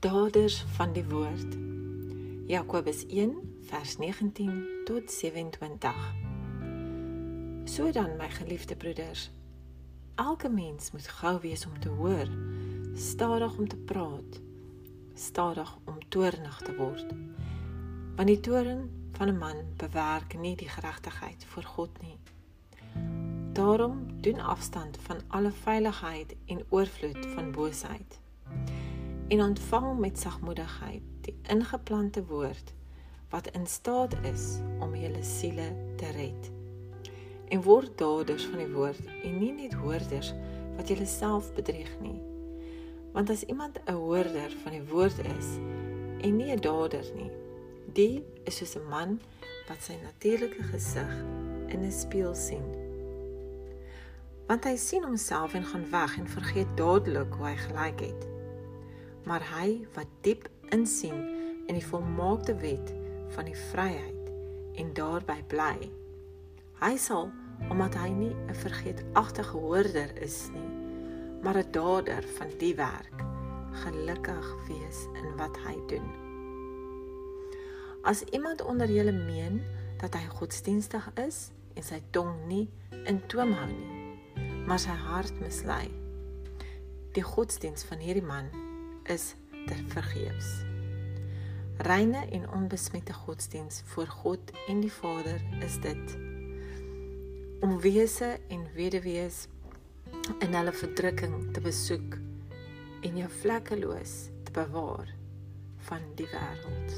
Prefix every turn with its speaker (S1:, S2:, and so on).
S1: daders van die woord. Jakobus 1 vers 19 tot 27. So dan my geliefde broeders, elke mens moet gou wees om te hoor, stadig om te praat, stadig om toornig te word. Want die toorn van 'n man bewerk nie die geregtigheid voor God nie. Daarom doen afstand van alle veiligheid en oorvloed van boosheid en ontvang met sagmoedigheid die ingeplante woord wat in staat is om julle siele te red. En word daders van die woord en nie net hoorders wat julle self bedrieg nie. Want as iemand 'n hoorder van die woord is en nie 'n dader nie, die is soos 'n man wat sy natuurlike gesig in 'n spieël sien. Want hy sien homself en gaan weg en vergeet dadelik hoe hy gelyk het maar hy wat diep insien in die volmaakte wet van die vryheid en daarby bly. Hy sal omdat hy nie 'n vergeetagtige hoorder is nie maar 'n dader van die werk gelukkig wees in wat hy doen. As iemand onder julle meen dat hy godsdienstig is en sy tong nie in toom hou nie maar sy hart mislei die godsdiens van hierdie man is ter vergeefs. Reine en onbesmette godsdiens voor God en die Vader is dit om wese en weduwees in hulle verdrukking te besoek en jou vlekkeloos te bewaar van die wêreld.